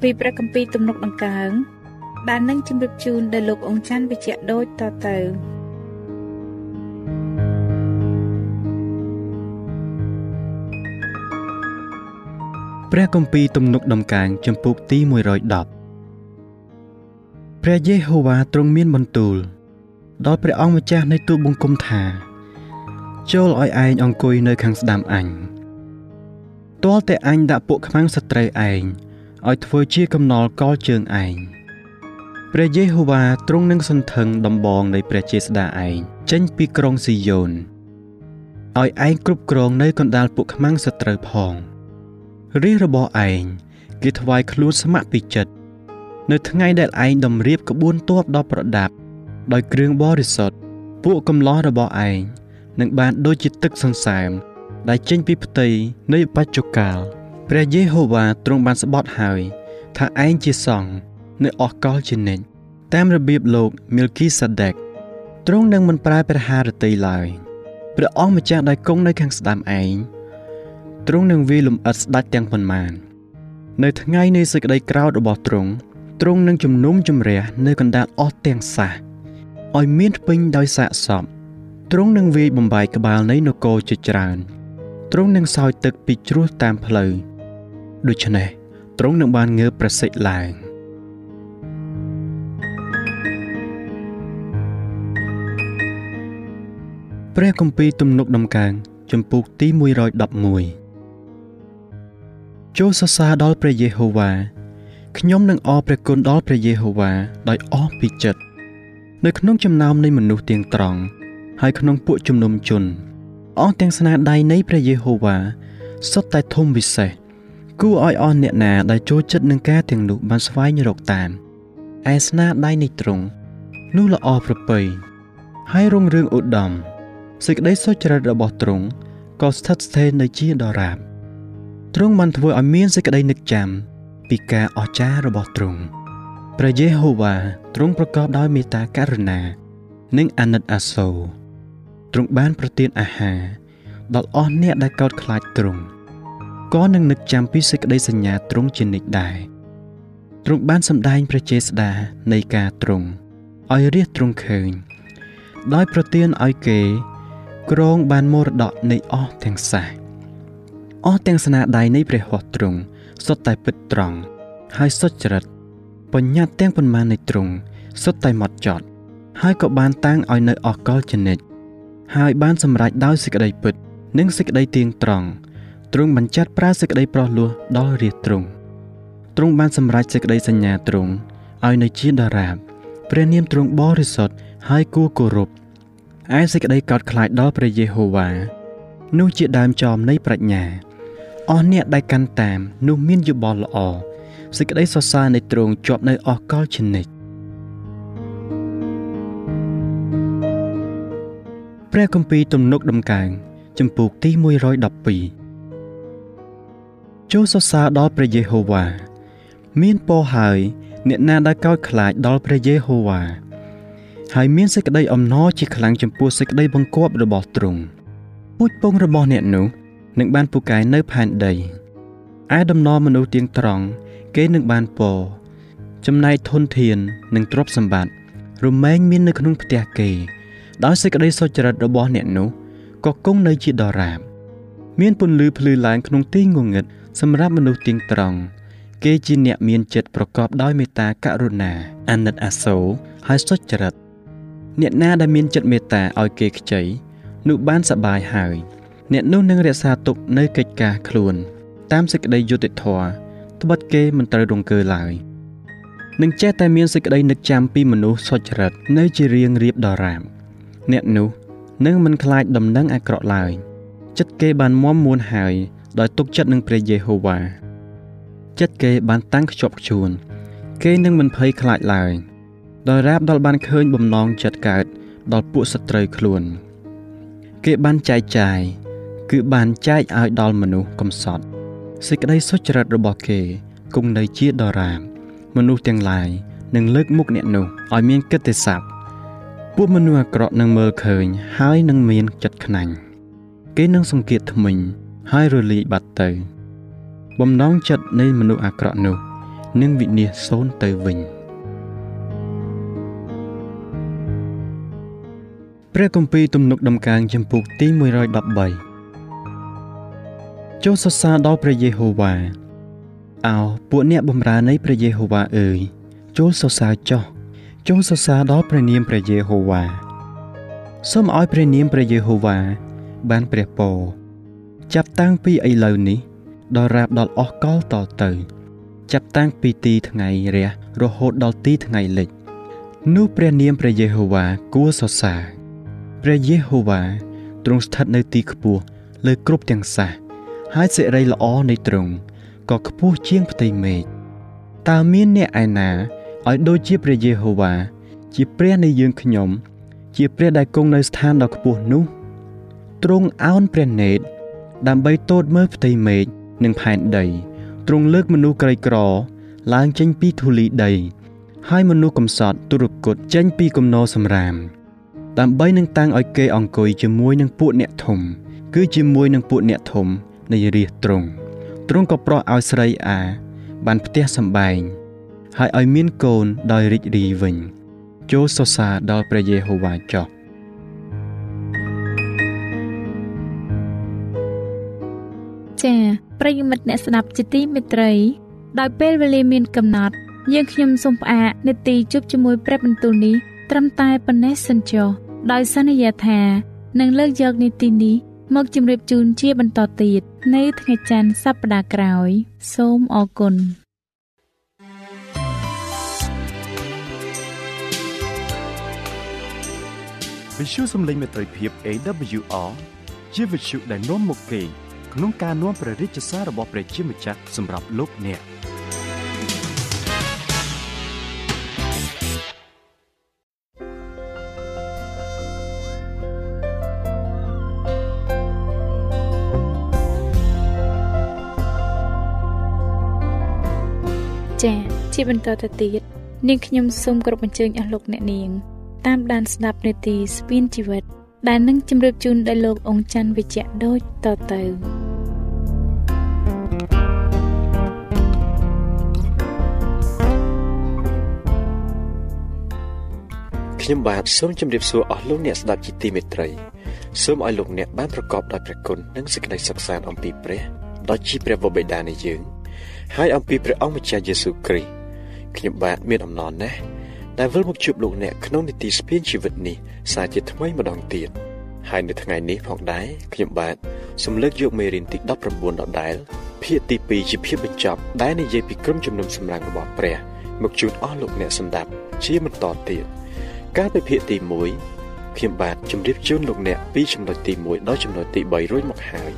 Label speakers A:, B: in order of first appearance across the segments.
A: ពីព្រះគម្ពីរទំនុកដង្កើងដែលនឹងជម្រាបជូនដល់លោកអង្គច័ន្ទវិជ្ជៈដូចតទៅ
B: ព្រះគម្ពីរទំនុកដំកើងចំពុកទី110ព្រះយេហូវ៉ាទ្រង់មានបន្ទូល ដល់ព្រះអង្គម្ចាស់នៃទូលបង្គំថា ចូលឲ្យឯងអង្គុយនៅខាងស្ដាំអញទាល់តែអញដាក់ពួកខ្មាំងសត្រូវឯង ឲ្យធ្វើជាកំណល់កលជើងឯងព្រះយេហូវ៉ាទ្រង់នឹងសន្ធឹងដំបងនៃព្រះជាស្ដាឯងចេញពីក្រុងស៊ីយ៉ូនឲ្យឯងគ្រប់គ្រងនៅកណ្ដាលពួកខ្មាំងសត្រូវផងរាជរបស់ឯងគេថ្វាយខ្លួនស្ម័គ្រពីចិត្តនៅថ្ងៃដែលឯងតម្រៀបក្បួនទ័ពដ៏ប្រដាប់ ដោយគ្រឿងបរិសុទ្ធពួកកំឡោះរបស់ឯងនឹងបានដូចជាទឹកសន្សើមដែលចេញពីផ្ទៃនៃបច្ចុប្កាល ព្រះយេហូវ៉ាទ្រង់បានស្បត់ហើយថាឯងជាសង្ឃនៅអស់កលជានិច្ចតាមរបៀបលោកមីលគីសាដេកទ្រង់នឹងមិនប្រែព្រះハរតីឡើយព្រះអង្គម្ចាស់ដែលគង់នៅខាងស្ដាំឯងទ្រង់នឹងវាលំអិតស្ដេចទាំងប៉ុន្មាន នៅថ្ងៃនៃសេចក្តីក្រោធរបស់ទ្រង់ទ្រង់នឹងជំនុំជម្រះនៅកណ្ដាលអស់ទាំងសះឲ្យមានពេញដោយសាកសពទ្រង់នឹងវាយបំបាយក្បាលនៃនគរជាច្រើនទ្រង់នឹងសោយទឹកពីជ្រោះតាមផ្លូវ ដូច្នេះទ្រង់នឹងបានងើបប្រសិទ្ធឡើងព្រះគម្ពីរទំនុកដំកើងចំពុកទី111ចូលសរសើរដល់ព្រះយេហូវ៉ាខ្ញុំនឹងអរព្រះគុណដល់ព្រះយេហូវ៉ាដោយអស់ពីចិត្តនៅក្នុងចំណោមនៃមនុស្សទាំងត្រង់ហើយក្នុងពួកជំនុំជនអស់ទាំងស្នាដៃនៃព្រះយេហូវ៉ាសុទ្ធតែធំវិសេស គួរឲ្យអស់អ្នកណាដែលចូលចិត្តនឹងការទាំងនោះបានស្វែងរកតាមឯស្នាដៃនៃទ្រង់នោះល្អប្រពៃហើយរុងរឿងឧត្តមសេចក្តីសុចរិតរបស់ទ្រង់ក៏ស្ថិតស្ថេរនៅជាដរាបទ្រង់បានធ្វើឲ្យមានសេចក្តីនឹកចាំពីការអស្ចារ្យរបស់ទ្រង់ព្រះយេហូវ៉ាទ្រង់ប្រកបដោយមេត្តាករុណា និងអាណិតអាសូរទ្រង់បានប្រទានអាហារដល់អស់អ្នកដែលកោតខ្លាចទ្រង់ ក៏នឹងនឹកចាំពីសេចក្តីសញ្ញាទ្រង់ជានិច្ចដែរទ្រង់បានសម្ដែងព្រះចេស្តានៃការទ្រង់ឲ្យរាជទ្រង់ឃើញ ដោយប្រទានឲ្យគេក្រងបានមរតកនៃអស់ទាំងសះអស់ទាំងស្នាដៃនៃព្រះហស្ថទ្រង់សុទ្ធតែពិតត្រង់ហើយសុចរិតបញ្ញត្តិទាំងប៉ុន្មាននៃទ្រង់សុទ្ធតែម៉ត់ចត់ ហើយក៏បានតាំងឲ្យនៅអកលចនិចហើយបានសម្រេចដោយសេចក្តីពិត និងសេចក្តីទៀងត្រង់ ទ្រង់បញ្ចាត់ប្រើសេចក្តីប្រោះលោះដល់រាជទ្រង់ទ្រង់បានសម្រេចសេចក្តីសញ្ញាទ្រង់ឲ្យនៅជាតារាបព្រះនាមទ្រង់បរិសុទ្ធហើយគួរគោរពឯសេចក្តីកោតខ្លាចដល់ព្រះយេហូវ៉ានោះជាដើមចមនៃប្រាជ្ញាអស់អ្នកដែលកាន់តាមនោះមានយោបល់ល្អសេចក្តីសរសើរនៃទ្រង់ជាប់នៅអស់កលជានិច្ចព្រះគម្ពីរទំនុកដំកើងចំពោះទី112 ចូលសរសើរដល់ព្រះយេហូវ៉ាមានពរហើយ អ្នកណាដែលកោតខ្លាចដល់ព្រះយេហូវ៉ាហើយមានសេចក្តីអំណរជាខ្លាំងចំពោះសេចក្តីបង្គាប់របស់ទ្រង់ពូជពងរបស់អ្នកនោះនឹងបានពូកែនៅផែនដីឯដំណរមនុស្សទៀងត្រង់គេនឹងបានពរចំណែកធនធាននិងទ្រព្យសម្បត្តិរមែងមាននៅក្នុងផ្ទះគេដោយសេចក្តីសុចរិតរបស់អ្នកនោះក៏គង់នៅជាដរាប មានពន្លឺភ្លឺឡើងក្នុងទីងងឹត សម្រាប់មនុស្សទៀងត្រង់គេជាអ្នកមានចិត្តប្រកបដោយមេត្តាករុណា អាណិតអាសូរហើយសុចរិតអ្នកណាដែលមានចិត្តមេត្តាឲ្យគេខ្ចីនោះបានសប្បាយហើយ អ្នកនោះនឹងរក្សាទុកនៅកិច្ចការខ្លួន តាមសេចក្តីយុត្តិធម៌ត្បិតគេមិនត្រូវរង្គើឡើយនឹងចេះតែមានសេចក្តីនឹកចាំពីមនុស្សសុចរិតនៅជារៀងរៀបដរាបអ្នកនោះនឹងមិនខ្លាចដំណឹងអាក្រក់ឡើយចិត្តគេបានមមមួនហើយ ដោយទុកចិត្តនឹងព្រះយេហូវ៉ាចិត្តគេបានតាំងខ្ជាប់ខ្ជួន គេនឹងមិនភ័យខ្លាចឡើយដោយរាបដល់បានឃើញបំណងចិត្តកើតដល់ពួកសត្រូវខ្លួន គេបានចែកចាយគឺបានចែកឲ្យដល់មនុស្សកំសត់សេចក្តីសុចរិតរបស់គេគង់នៅជាដរាបមនុស្សទាំងឡាយនឹងលើកមុខអ្នកនោះឲ្យមានកិត្តិស័ព្ទពួកមនុស្សអាក្រក់នឹងមើលឃើញហើយនឹងមានចិត្តខ្នាញ់គេនឹងសង្កេតថ្មិញ ហើយរលាយបាត់ទៅ បំណងចិត្តនៃមនុស្សអាក្រក់នោះនឹងវិនាសសូន្យទៅវិញព្រះគម្ពីរទំនុកដំកើងចំពុកទី113ចូលសរសើរដល់ព្រះយេហូវ៉ាអោពួកអ្នកបម្រើនៃព្រះយេហូវ៉ាអើយចូលសរសើរចុះចូលសរសើរដល់ព្រះនាមព្រះយេហូវ៉ាសូមឲ្យព្រះនាមព្រះយេហូវ៉ាបានព្រះពរ ចាប់តាំងពីឥឡូវនេះដល់រាបដល់អស់កលតទៅ ចាប់តាំងពីទីថ្ងៃរះរហូតដល់ទីថ្ងៃលិចនោះព្រះនាមព្រះយេហូវ៉ាគួរសរសើរព្រះយេហូវ៉ាទ្រង់ស្ថិតនៅទីខ្ពស់លើគ្រប់ទាំងសះហើយសិរីល្អនៃទ្រង់ក៏ខ្ពស់ជាងផ្ទៃមេឃតើមានអ្នកឯណាឲ្យដូចជាព្រះយេហូវ៉ាជាព្រះនៃយើងខ្ញុំ ជាព្រះដែលគង់នៅស្ថានដ៏ខ្ពស់នោះទ្រង់អោនព្រះនេត ដើម្បីទតមើលផ្ទៃមេឃនិងផែនដីទ្រង់លើកមនុស្សក្រីក្រឡើងចេញពីធូលីដី ហើយមនុស្សកំសត់ទុរគតចេញពីគំនរសម្រាម ដើម្បីនឹងតាំងឲ្យគេអង្គុយជាមួយនឹងពួកអ្នកធំ គឺជាមួយនឹងពួកអ្នកធំនៃរាជទ្រង់ទ្រង់ក៏ប្រោះឲ្យស្រីអា បានផ្ទះសម្បែងហើយឲ្យមានកូនដោយរីករាយវិញ ចូលសរសើរដល់ព្រះយេហូវ៉ាចុះ
A: ចា៎ប្រិយមិត្តអ្នកស្ដាប់ជាទីមេត្រី ដោយពេលវេលាមានកំណត់ យើងខ្ញុំសូមផ្អាកនេតិជប់ជាមួយព្រះបន្ទូលនេះត្រឹមតែប៉ុណ្ណេះសិនចុះដោយសន្យាថានឹងលើកយកនីតិនេះមកជម្រាបជូនជាបន្តទៀតនៅថ្ងៃច័ន្ទសប្តាហ៍ក្រោយ សូមអរគុណ
B: វិទ្យុសំឡេងមេត្រីភាព AWR ជាវិទ្យុដែលនាំមកពី ក្នុងការនាំព្រះរាជសាររបស់ព្រះជាម្ចាស់សម្រាប់លោកអ្នក
A: ចា៎ជាបន្តទៅទៀតនាងខ្ញុំសូមគោរពអញ្ជើញអស់លោកអ្នកនាង តាមដានស្ដាប់នាទីស្ពានជីវិតដែលនឹងជម្រាបជូនដល់លោកអង្គច័ន្ទវិជ្ជៈដូចតទៅ
B: ខ្ញុំបាទសូមជម្រាបសួរអស់លោកអ្នកស្ដាប់ជាទីមេត្រីសូមឲ្យលោកអ្នកបានប្រកបដោយព្រះគុណនិងសេចក្តីសុខសាន្តអំពីព្រះដ៏ជាព្រះវរបិតានៃយើង ហើយអំពីព្រះអង្គម្ចាស់យេស៊ូវគ្រីស្ទខ្ញុំបាទមានអំណរណាស់ដែលវិលមកជួបលោកអ្នកក្នុងនីតិស្ពានជីវិតនេះសារជាថ្មីម្ដងទៀតហើយនៅថ្ងៃនេះផងដែរខ្ញុំបាទសូមលើកយកមេរៀនទី19ដដែលភាគទី2ជាភាគបញ្ចប់ដែលនិយាយពីក្រុមជំនុំសម្រាប់របស់ព្រះមកជូនអស់លោកអ្នកសម្ដាប់ជាបន្តទៀត កាលពីភាគទី1ខ្ញុំបាទជម្រាបជូនលោកអ្នកពីចំណុចទី1ដល់ចំណុចទី3រួចមកហើយ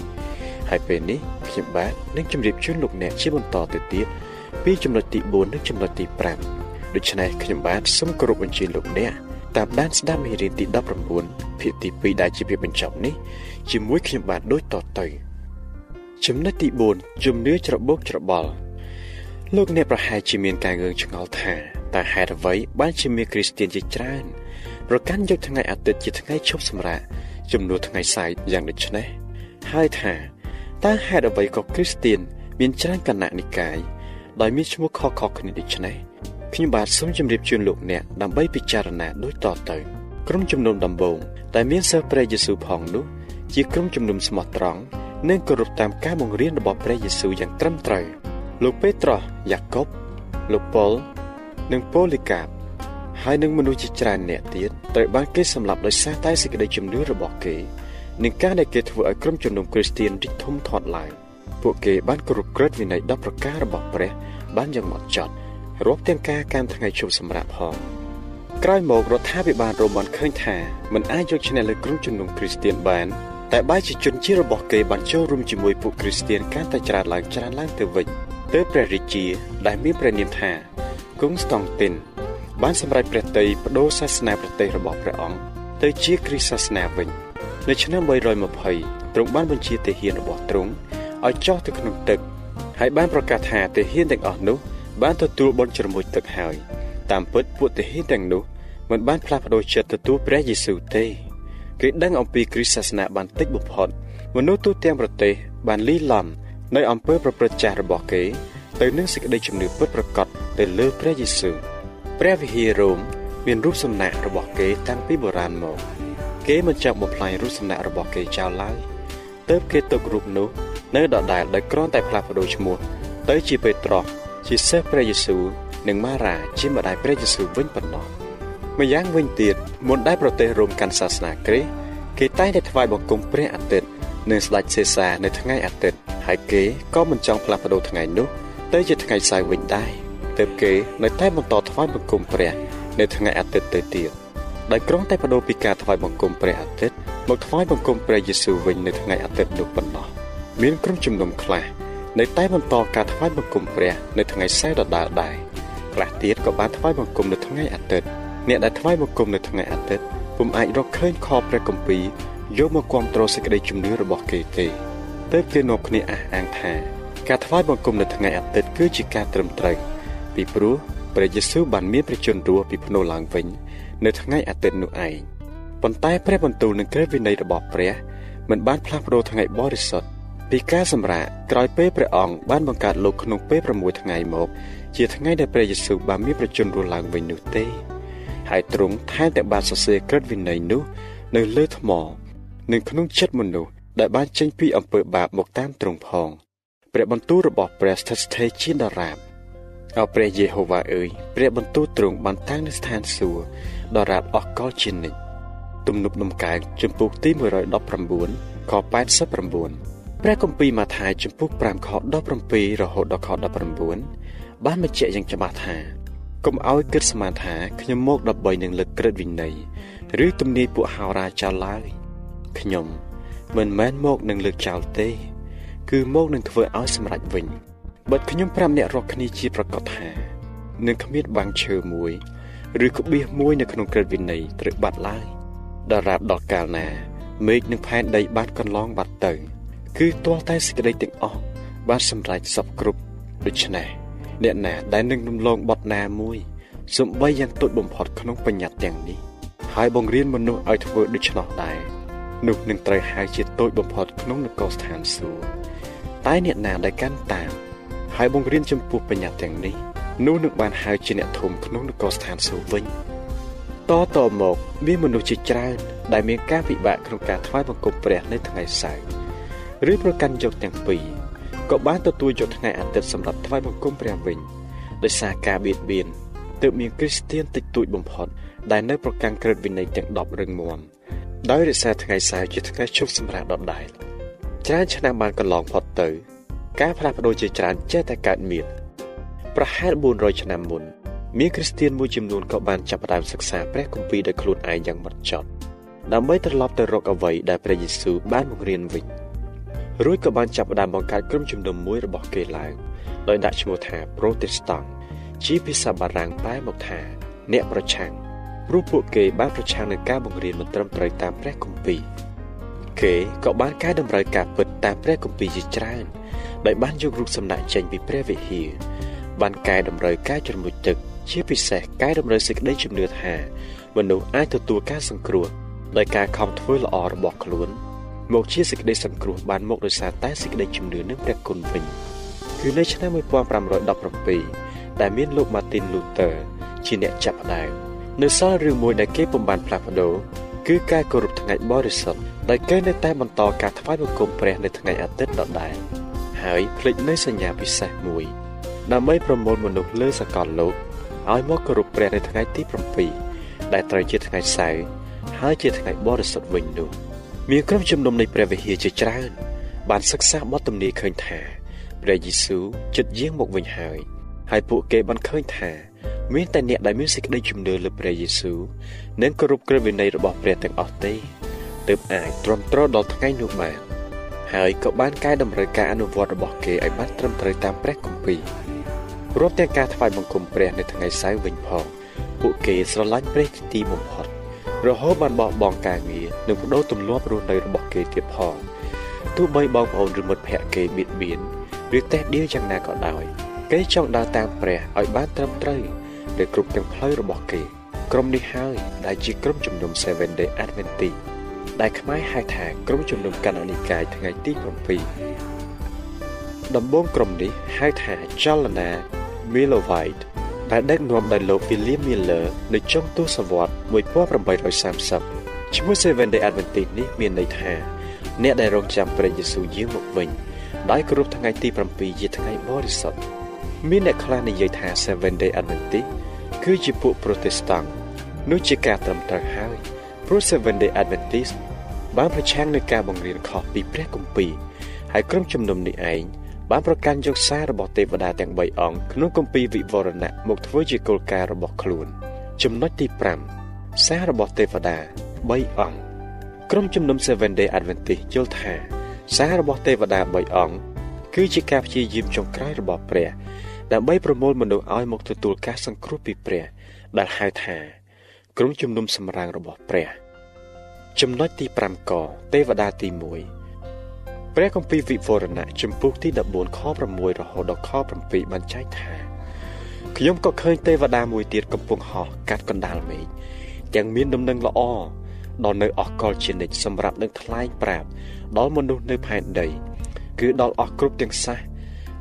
B: ហើយពេលនេះខ្ញុំបាទនឹងជម្រាបជូនលោកអ្នកជាបន្តទៅទៀតពីចំណុចទី4និងចំណុចទី5ដូច្នេះខ្ញុំបាទសូមគោរពអញ្ជើញលោកអ្នកតាមដានស្ដាប់មេរៀនទី19ភាគទី2ដែលជាភាគបញ្ចប់នេះជាមួយខ្ញុំបាទដូចតទៅចំណុចទី4ជំនឿច្របូកច្របល់លោកអ្នកប្រហែលជាមានការងឿងឆ្ងល់ថា តើហេតុអ្វីបានជាមានគ្រីស្ទានជាច្រើនប្រកាន់យកថ្ងៃអាទិត្យជាថ្ងៃឈប់សម្រាកជំនួសថ្ងៃសៅរ៍យ៉ាងដូចនេះហើយថាតើហេតុអ្វីក៏គ្រីស្ទាន មានច្រើនគណៈនិកាយដោយមានឈ្មោះខុសៗគ្នាដូចនេះខ្ញុំបាទសូមជម្រាបជូនលោកអ្នកដើម្បីពិចារណាដូចតទៅក្រុមជំនុំដំបូងដែលមានសិស្សព្រះយេស៊ូវផងនោះជាក្រុមជំនុំស្មោះត្រង់និងគោរពតាមការបង្រៀនរបស់ព្រះយេស៊ូវយ៉ាងត្រឹមត្រូវលោកពេត្រុសយ៉ាកុបលោកប៉ុល និងប៉ូលីកាបហើយនឹងមនុស្សជាច្រើនអ្នកទៀតត្រូវបានគេសម្លាប់ដោយសារតែសេចក្តីជំនឿរបស់គេនិងការដែលគេធ្វើឲ្យក្រុមជំនុំគ្រីស្ទានរីកធំធាត់ឡើងពួកគេបានគោរពក្រឹតវិន័យ10ប្រការរបស់ព្រះ បានយ៉ាងម៉ត់ចត់រាប់ទាំងការកាន់ថ្ងៃជប់សម្រាប់ផងក្រោយមករដ្ឋាភិបាលរ៉ូម៉ាន់ឃើញថាមិនអាចយកឈ្នះលើក្រុមជំនុំគ្រីស្ទានបានតែបែរជាជនជាតិរបស់គេបានចូលរួមជាមួយពួកគ្រីស្ទានកាន់តែច្រើនឡើងច្រើនឡើងទៅវិញទើបព្រះរាជាដែលមានព្រះនាមថា គង់ស្តង់ទីនបានសម្រេចព្រះតីបដូរសាសនាប្រទេសរបស់ព្រះអង្គទៅជាគ្រីស្ទសាសនាវិញនៅឆ្នាំ320ទ្រង់បានបញ្ជាទាហានរបស់ទ្រង់ឲ្យចុះទៅក្នុងទឹកហើយបានប្រកាសថាទាហានទាំងអស់នោះបានទទួលបុណ្យជ្រមុជទឹកហើយតាមពិតពួកទាហានទាំងនោះមិនបានផ្លាស់ប្ដូរចិត្តទទួលព្រះយេស៊ូវទេគេដឹងអំពីគ្រីស្ទសាសនាបានតិចបំផុតមនុស្សទូទាំងប្រទេសបានលីឡំនៅអំពើប្រព្រឹត្តចាស់របស់គេ ទៅនឹងសេចក្តីជំនឿពិតប្រាកដទៅលើព្រះយេស៊ូវព្រះវិហាររ៉ូមមានរូបសំណាករបស់គេតាំងពីបុរាណមកគេមិនចង់បំផ្លាញរូបសំណាករបស់គេចោលឡើយទើបគេទុករូបនោះនៅដដែលដោយគ្រាន់តែផ្លាស់ប្ដូរឈ្មោះទៅជាពេត្រុសជាសិស្សព្រះយេស៊ូវនិងម៉ារ៉ាជាម្ដាយព្រះយេស៊ូវវិញប៉ុណ្ណោះម្យ៉ាងវិញទៀតមុនដែលប្រទេសរ៉ូមកាន់សាសនាគ្រីស្ទគេតែងតែថ្វាយបង្គំព្រះអាទិត្យនិងស្ដេចសេសានៅថ្ងៃអាទិត្យហើយគេក៏មិនចង់ផ្លាស់ប្ដូរថ្ងៃនោះ ទៅជាថ្ងៃសៅរ៍វិញដែរទើបគេនៅតែបន្តថ្វាយបង្គំព្រះ នៅថ្ងៃអាទិត្យទៅទៀតដោយក្រុងតែបដូរពីការថ្វាយបង្គំព្រះអាទិត្យមកថ្វាយបង្គំព្រះយេស៊ូវវិញនៅថ្ងៃអាទិត្យនោះប៉ុណ្ណោះមានក្រុមជំនុំខ្លះនៅតែបន្តការថ្វាយបង្គំព្រះនៅថ្ងៃសៅរ៍ដដែលដែរខ្លះទៀតក៏បានថ្វាយបង្គំនៅថ្ងៃអាទិត្យអ្នកដែលថ្វាយបង្គំនៅថ្ងៃអាទិត្យពុំអាចរកឃើញខព្រះគម្ពីរយកមកគ្រប់គ្រងសេចក្តីជំនឿរបស់គេទេទើបគេនាំគ្នាអះអាងថា ការថ្វាយបង្គំនៅថ្ងៃអាទិត្យគឺជាការត្រឹមត្រូវពីព្រោះព្រះយេស៊ូវបានមានព្រះជន្មរស់ពីភ្នោះឡើងវិញ នៅថ្ងៃអាទិត្យនោះឯងប៉ុន្តែព្រះបន្ទូលនិងក្រឹតវិន័យរបស់ព្រះមិនបានផ្លាស់ប្ដូរថ្ងៃបរិសុទ្ធពីការសម្រាកក្រោយពេលព្រះអង្គបានបង្កើតលោកក្នុងពេល6ថ្ងៃមក ជាថ្ងៃដែលព្រះយេស៊ូវបានមានប្រជញ្ញរស់ឡើងវិញនោះទេហើយទ្រង់ថែមទាំងបានសរសេរក្រឹតវិន័យនោះ នៅលើថ្មនិងក្នុងចិត្តមនុស្សដែលបានចេញពីអំពើបាបមកតាមទ្រង់ផង ព្រះបន្ទូលរបស់ព្រះស្ថិតស្ថេរជាដរាបអោព្រះយេហូវ៉ាអើយព្រះបន្ទូលទ្រង់បានតាំងនៅស្ថានសួគ៌ដរាបអស់កលជានិច្ចទំនុកដំកើងចំពុកទី119ខ89ព្រះគម្ពីរម៉ាថាយចំពុក5ខ17រហូតដល់ខ19បានបញ្ជាក់យ៉ាងច្បាស់ថាកុំឲ្យគិតស្មានថាខ្ញុំមកដើម្បីនឹងលើកក្រឹតវិន័យឬទំនាយពួកហោរាចោលឡើយខ្ញុំមិនមែនមកនឹងលើកចោលទេ គឺមកនឹងធ្វើឲ្យសម្រេចវិញបើខ្ញុំប្រាប់អ្នករកគ្នាជាប្រកាសថានឹងគ្មានបាំងឈើមួយឬក្បៀសមួយនៅក្នុងក្រឹតវិន័យត្រូវបាត់ឡើយដល់រាបដល់កាលណាមេឃនិងផែនដីបានកន្លងបាត់ទៅ គឺទាល់តែសេចក្តីទាំងអស់បានសម្រេចសពគ្រប់ដូច្នេះអ្នកណាដែលនឹងរំលងបត់ណាមួយសំបីយ៉ាងតូចបំផុតក្នុងបញ្ញត្តិទាំងនេះហើយបង្រៀនមនុស្សឲ្យធ្វើដូច្នោះដែរនោះនឹងត្រូវហៅជាតូចបំផុតក្នុងនគរស្ថានសួគ៌ តែអ្នកណាដែលកាន់តាមហើយបង្រៀនចំពោះបញ្ញត្តិទាំងនេះនោះនឹងបានហៅជាអ្នកធំក្នុងនគរស្ថានសួគ៌វិញតតមកមានមនុស្សជាច្រើនដែលមានការពិបាកក្នុងការថ្វាយបង្គំព្រះនៅថ្ងៃសៅរ៍ឬប្រកាន់យកទាំងពីរក៏បានទទួលយកថ្ងៃអាទិត្យសម្រាប់ថ្វាយបង្គំព្រះវិញដោយសារការបៀតបៀនទើបមានគ្រីស្ទានតិចតួចបំផុតដែលនៅប្រកាន់ក្រឹតវិន័យទាំង10រឹងមាំដោយរក្សាថ្ងៃសៅរ៍ជាថ្ងៃជប់សម្រាប់ដដែល ច្រើនឆ្នាំបានកន្លងផុតទៅ ការផ្លាស់ប្ដូរជាច្រើនចេះតែកើតមានប្រហែល400ឆ្នាំមុនមានគ្រីស្ទានមួយចំនួនក៏បានចាប់ផ្ដើមសិក្សាព្រះគម្ពីរដោយខ្លួនឯងយ៉ាងម៉ត់ចត់ដើម្បីត្រឡប់ទៅរកអ្វីដែលព្រះយេស៊ូវបានបង្រៀនវិញ។រួចក៏បានចាប់ផ្ដើមបង្កើតក្រុមជំនុំមួយរបស់គេឡើងដោយដាក់ឈ្មោះថា Protestant ជាភាសាបារាំងប្រែមកថា អ្នកប្រឆាំងព្រោះពួកគេបានប្រឆាំងនឹងការបង្រៀនមិនត្រឹមត្រូវតាមព្រះគម្ពីរ គេក៏បានកែតម្រូវការពិតតាមព្រះគម្ពីរជាច្រើនដោយបានយករូបសំណាកចេញពីព្រះវិហារបានកែតម្រូវការជ្រមុជទឹកជាពិសេសកែតម្រូវសេចក្តីជំនឿថាមនុស្សអាចទទួលការសង្គ្រោះដោយការខំធ្វើល្អរបស់ខ្លួនមកជាសេចក្តីសង្គ្រោះបានមកដោយសារតែសេចក្តីជំនឿនឹងព្រះគុណវិញគឺនៅឆ្នាំ1517ដែលមានលោក Martin Luther ជាអ្នកចាប់ផ្ដើមនៅសល់រឿងមួយដែលគេពុំបានផ្លាស់ប្ដូរគឺការគោរពថ្ងៃបរិសុទ្ធ ដែលគេនៅតែបន្តការថ្វាយបង្គំព្រះនៅថ្ងៃអាទិត្យដដែលហើយភ្លេចនៅសញ្ញាពិសេសមួយ ដើម្បីប្រមូលមនុស្សលើសកលលោកឲ្យមកគោរពព្រះនៅថ្ងៃទី7ដែលត្រូវជាថ្ងៃសៅរ៍ហើយជាថ្ងៃបរិសុទ្ធវិញនោះមានក្រុមជំនុំនៃព្រះវិហារជាច្រើន បានសិក្សាបទទំនាយឃើញថាព្រះយេស៊ូវចិត្តយាងមកវិញហើយហើយពួកគេបានឃើញថាមានតែអ្នកដែលមានសេចក្តីជំនឿលើព្រះយេស៊ូវនិងគោរពក្រឹតវិន័យរបស់ព្រះទាំងអស់ទេ ទើបអាចទ្រាំទ្រដល់ថ្ងៃនោះបានហើយក៏បានកែតម្រូវការអនុវត្តរបស់គេឲ្យបានត្រឹមត្រូវតាមព្រះគម្ពីររួមទាំងការថ្វាយបង្គំព្រះនៅថ្ងៃសៅរ៍វិញផងពួកគេស្រឡាញ់ព្រះទីបំផុតរហូតបានបោះបង់ការងារនិងបដូរទម្លាប់រស់នៅរបស់គេទៀតផងទោះបីបងប្អូនឬមិត្តភ័ក្តិគេបៀតបៀនឬតេះដៀលយ៉ាងណាក៏ដោយគេចង់ដើរតាមព្រះឲ្យបានត្រឹមត្រូវនៅគ្រប់ទាំងផ្លូវរបស់គេ ក្រុមនេះហើយដែលជាក្រុមជំនុំ Seven Day Adventist ដែលខ្មែរហៅថាក្រុមជំនុំកណ្ដាលនិកាយថ្ងៃទី7ដំបូងក្រុមនេះហៅថាចលនា Millerite ដែលដឹកនាំដោយលោក William Miller នៅចុងទសវត្ស1830ឈ្មោះ Seven Day Adventist នេះមានន័យថា អ្នកដែលរងចាំព្រះយេស៊ូវយាងមកវិញដោយគោរពថ្ងៃទី7ជាថ្ងៃបរិសុទ្ធមានអ្នកខ្លះនិយាយថា Seven Day Adventist គឺជាពួក Protestant នោះជាការត្រឹមត្រូវហើយ ព្រោះ Seven Day Adventist បានប្រឆាំងនឹងការបង្រៀនខុសពីព្រះគម្ពីរហើយក្រុមជំនុំនេះឯងបានប្រកាន់យកសាររបស់ទេវតាទាំង3អង្គក្នុងគម្ពីរវិវរណៈមកធ្វើជាគោលការណ៍របស់ខ្លួន ចំណុចទី5សាររបស់ទេវតា3អង្គក្រុមជំនុំ Seven Day Adventist យល់ថាសាររបស់ទេវតា3អង្គគឺជាការព្យាយាមចុងក្រោយរបស់ព្រះដើម្បីប្រមូលមនុស្សឲ្យមកទទួលការសង្គ្រោះពីព្រះ ដែលហៅថា ក្រុមជំនុំសម្រាងរបស់ព្រះ ចំណុចទី5កទេវតាទី1ព្រះគម្ពីរវិវរណៈចំពុកទី14ខ6រហូតដល់ខ7បានចែកថាខ្ញុំក៏ឃើញទេវតាមួយទៀតកំពុងហោះកាត់កណ្ដាលមេឃទាំងមានដំណឹងល្អដល់នៅអកលជានិច្ចសម្រាប់នឹងថ្លែងប្រាប់ដល់មនុស្សនៅផែនដី គឺដល់អស់គ្រប់ទាំងសាស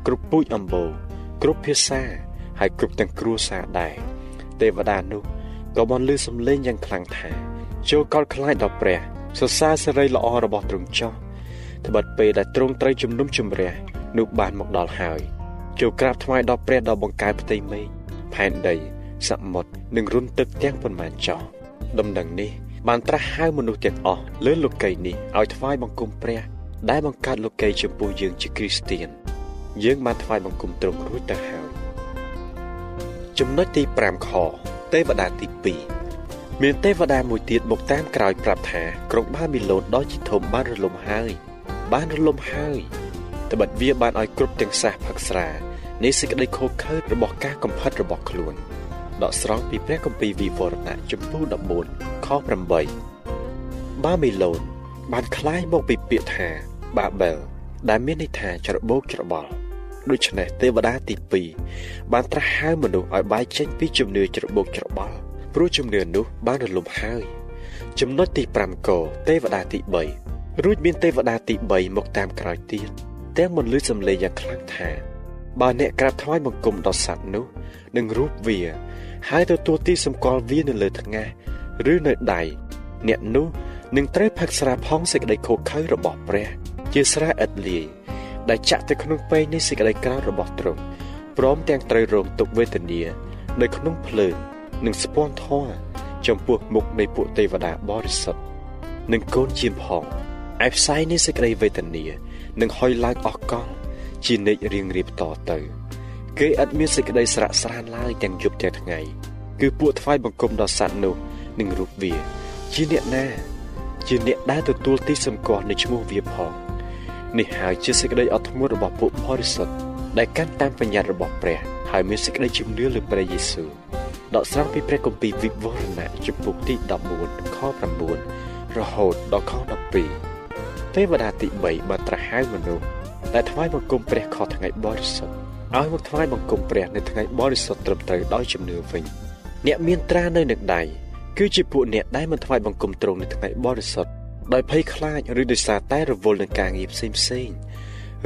B: គ្រប់ពូជអម្បូរគ្រប់ភាសាហើយគ្រប់ទាំងគ្រួសារដែរទេវតានោះ ក៏បានលើសំឡេងយ៉ាងខ្លាំងថាចូលកល់ខ្លាចដល់ព្រះសរសើរសេរីល្អរបស់ទ្រង់ចោះត្បិតពេលដែលទ្រង់ត្រូវជំនុំជម្រះនោះបានមកដល់ហើយចូលក្រាបថ្វាយដល់ព្រះដ៏បង្កើតផ្ទៃមេឃផែនដីសមុទ្រនិងរុនទឹកទាំងប៉ុន្មានចោះដំណឹងនេះបានត្រាស់ហៅមនុស្សទាំងអស់លើលោកីយ៍នេះឲ្យថ្វាយបង្គំព្រះ ដែលបង្កើតលោកីយ៍ចំពោះយើងជាគ្រីស្ទៀនយើងបានថ្វាយបង្គំទ្រង់រួចទៅហើយចំណុចទី5ខ ទេវតាទី2មានទេវតាមួយទៀតមកតាមក្រោយប្រាប់ថាក្រុងបាប៊ីឡូនដ៏ជាធំបានរលំហើយ បានរលំហើយត្បិតវាបានឲ្យគ្រប់ទាំងសាសផឹកស្រានៃសេចក្តីខូចខើចរបស់ការកំផិតរបស់ខ្លួនដកស្រង់ពីព្រះគម្ពីរវិវរណៈចំពោះ14ខ8បាប៊ីឡូនបានคล้ายមកពីពាក្យថាបាបែលដែលមានន័យថាច្របូកច្របល់ ដូច្នេះទេវតាទី2បានត្រាស់ហៅមនុស្សឲ្យបែកចេញពីជំនឿច្របូកច្របល់ព្រោះជំនឿនោះបានរលំហើយចំណុចទី5កទេវតាទី3រួចមានទេវតាទី3មកតាមក្រោយទៀតទាំងមិនលឺសំឡេងយ៉ាងខ្លាំងថាបើអ្នកក្រាបថ្វាយបង្គំដល់សត្វនោះនឹងរូបវាហើយទទួលទីសម្គាល់វានៅលើថ្ងាសឬនៅដៃអ្នកនោះនឹងត្រូវផឹកស្រាផងសេចក្តីខូខើរបស់ព្រះ ជាស្រាឥតលាយ ដែលចាក់ទៅក្នុងពេងនៃសេចក្តីក្រោធរបស់ទ្រង់ព្រមទាំងត្រូវរងទុក្ខវេទនានៅក្នុងភ្លើងនិងស្ពាន់ធម៌ចំពោះមុខនៃពួកទេវតាបរិសុទ្ធនិងកូនជាផងឯផ្សាយនៃសេចក្តីវេទនានឹងហុយឡើងអស់កលជានិច្ចរៀងរៀបតទៅគេឥតមានសេចក្តីស្រាក់ស្រានឡើយទាំងយប់ទាំងថ្ងៃគឺពួកថ្វាយបង្គំដល់សត្វនោះនិងរូបវា ជាអ្នកណា ជាអ្នកដែលទទួលទីសម្គាល់នៃឈ្មោះវាផង នេះហើយជាសេចក្តីអត់ធ្មត់របស់ពួកបរិសុទ្ធដែលកាន់តាមបញ្ញត្តិរបស់ព្រះហើយមានសេចក្តីជំនឿលើព្រះយេស៊ូវដកស្រង់ពីព្រះគម្ពីរវិវរណៈជំពូកទី14ខ9រហូតដល់ខ12ទេវតាទី3បានត្រាស់ហៅមនុស្សដែលថ្វាយបង្គំព្រះខុសថ្ងៃបរិសុទ្ធឲ្យមកថ្វាយបង្គំព្រះនៅថ្ងៃបរិសុទ្ធត្រឹមត្រូវដោយជំនឿវិញអ្នកមានត្រានៅនឹងដៃគឺជាពួកអ្នកដែលមិនថ្វាយបង្គំទ្រង់នៅថ្ងៃបរិសុទ្ធ ដោយភ័យខ្លាចឬដោយសារតែរវល់នឹងការងារផ្សេងផ្សេង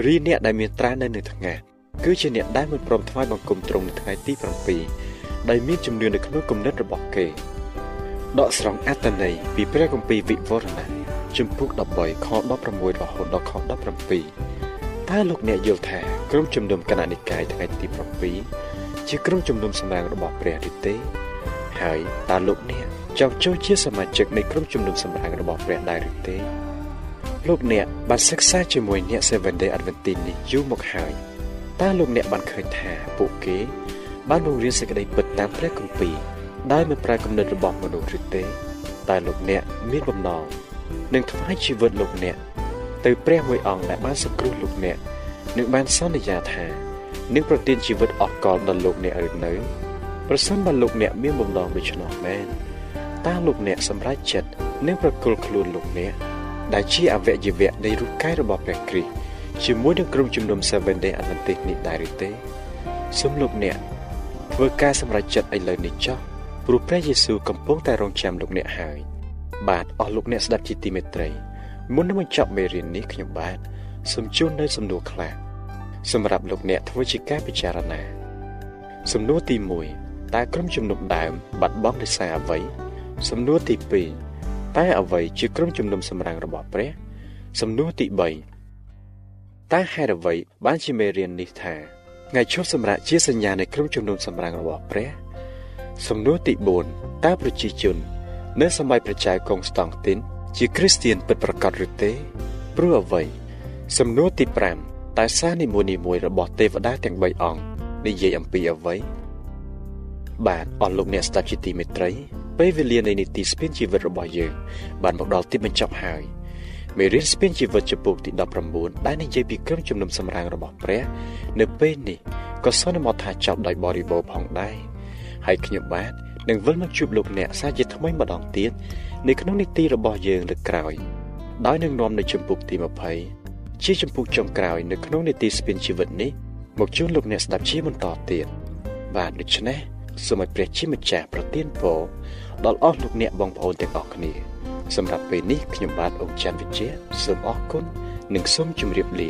B: រីអ្នកដែលមានត្រានៅនឹងថ្ងៃគឺជាអ្នកដែលមិនព្រមថ្វាយបង្គំទ្រង់នៅថ្ងៃទី7ដែលមានជំនឿនៅក្នុងគំនិតរបស់គេដកស្រង់អត្តន័យពីព្រះគម្ពីរវិវរណៈជំពូក13ខ16រហូតដល់ខ17តើលោកអ្នកយល់ថាក្រុមជំនុំគណៈនិកាយថ្ងៃទី7ជាក្រុមជំនុំសម្រាប់របស់ព្រះឬទេហើយតើលោកអ្នក ចង់ចូលជាសមាជិកនៃក្រុមជំនុំសម្រាប់របស់ព្រះដែរឬទេលោកអ្នកបានសិក្សាជាមួយអ្នក Seven Day Adventist នេះយូរមកហើយតើលោកអ្នកបានឃើញថាពួកគេ បានបង្រៀនសេចក្តីពិតតាមព្រះគម្ពីរដោយមិនប្រើគំនិតរបស់មនុស្សឬទេតែលោកអ្នកមានបំណងនឹងថ្វាយជីវិតលោកអ្នកទៅព្រះមួយអង្គដែលបានសង្គ្រោះលោកអ្នកនិងបានសន្យាថានឹងប្រទានជីវិតអស់កលដល់លោកអ្នកឬនៅប្រសិនបើលោកអ្នកមានបំណងដូច្នោះមែន តើលោកអ្នកសម្រេចចិត្តនឹងប្រគល់ខ្លួនលោកអ្នកដែលជាអវយវៈនៃរូបកាយរបស់ព្រះគ្រីស្ទជាមួយនឹងក្រុមជំនុំ Seven Day Adventist នេះដែរឬទេសូមលោកអ្នកធ្វើការសម្រេចចិត្តឥឡូវនេះចុះព្រោះព្រះយេស៊ូវកំពុងតែរងចាំលោកអ្នកហើយ បាទអស់លោកអ្នកស្ដាប់ជាទីមេត្រីមុននឹងបញ្ចប់មេរៀននេះខ្ញុំបាទសូមជូននៅសំណួរខ្លះសម្រាប់លោកអ្នកធ្វើជាការពិចារណា សំណួរទី1តើក្រុមជំនុំដើមបាត់បង់ដោយសារអ្វី សំណួរទី2តើអ្វីជាក្រុមជំនុំសម្រាំងរបស់ព្រះ សំណួរទី3តើហេតុអ្វីបានជាមេរៀននេះថាថ្ងៃឈប់សម្រាកជាសញ្ញានៃក្រុមជំនុំសម្រាំងរបស់ព្រះ សំណួរទី4តើប្រជាជន នៅសម័យប្រជាកុងស្តង់ទីន ជាគ្រីស្ទៀនពិតប្រាកដឬទេព្រោះអ្វី សំណួរទី5តើសារនីមួយៗរបស់ទេវតាទាំង3អង្គនិយាយអំពីអ្វី បាទអស់លោកអ្នកស្ដាប់ជាទីមេត្រីពេលវេលានៃនីតិស្ពានជីវិតរបស់យើងបានមកដល់ទីបញ្ចប់ហើយមេរៀនស្ពានជីវិតចំពោះទី19ដែលនិយាយពីក្រុមជំនុំសម្រាំងរបស់ព្រះ នៅពេលនេះក៏សន្មតថាចប់ដោយបរិបូរណ៍ផងដែរហើយខ្ញុំបាទនឹងវិលមកជួបលោកអ្នកសាជាថ្មីម្ដងទៀតនៅក្នុងនីតិរបស់យើងលើកក្រោយដោយនឹងនាំនៅចំពុកទី20ជាចំពុកចុងក្រោយនៅក្នុងនីតិស្ពានជីវិតនេះមកជួបលោកអ្នកស្ដាប់ជាបន្តទៀតបាទដូច្នេះ សូមឲ្យព្រះជាម្ចាស់ប្រទានពរដល់អស់លោកអ្នកបងប្អូនទាំងអស់គ្នាសម្រាប់ពេលនេះខ្ញុំបាទអង្គច័ន្ទវិជ្ជាសូមអរគុណនិងសូមជម្រាបលា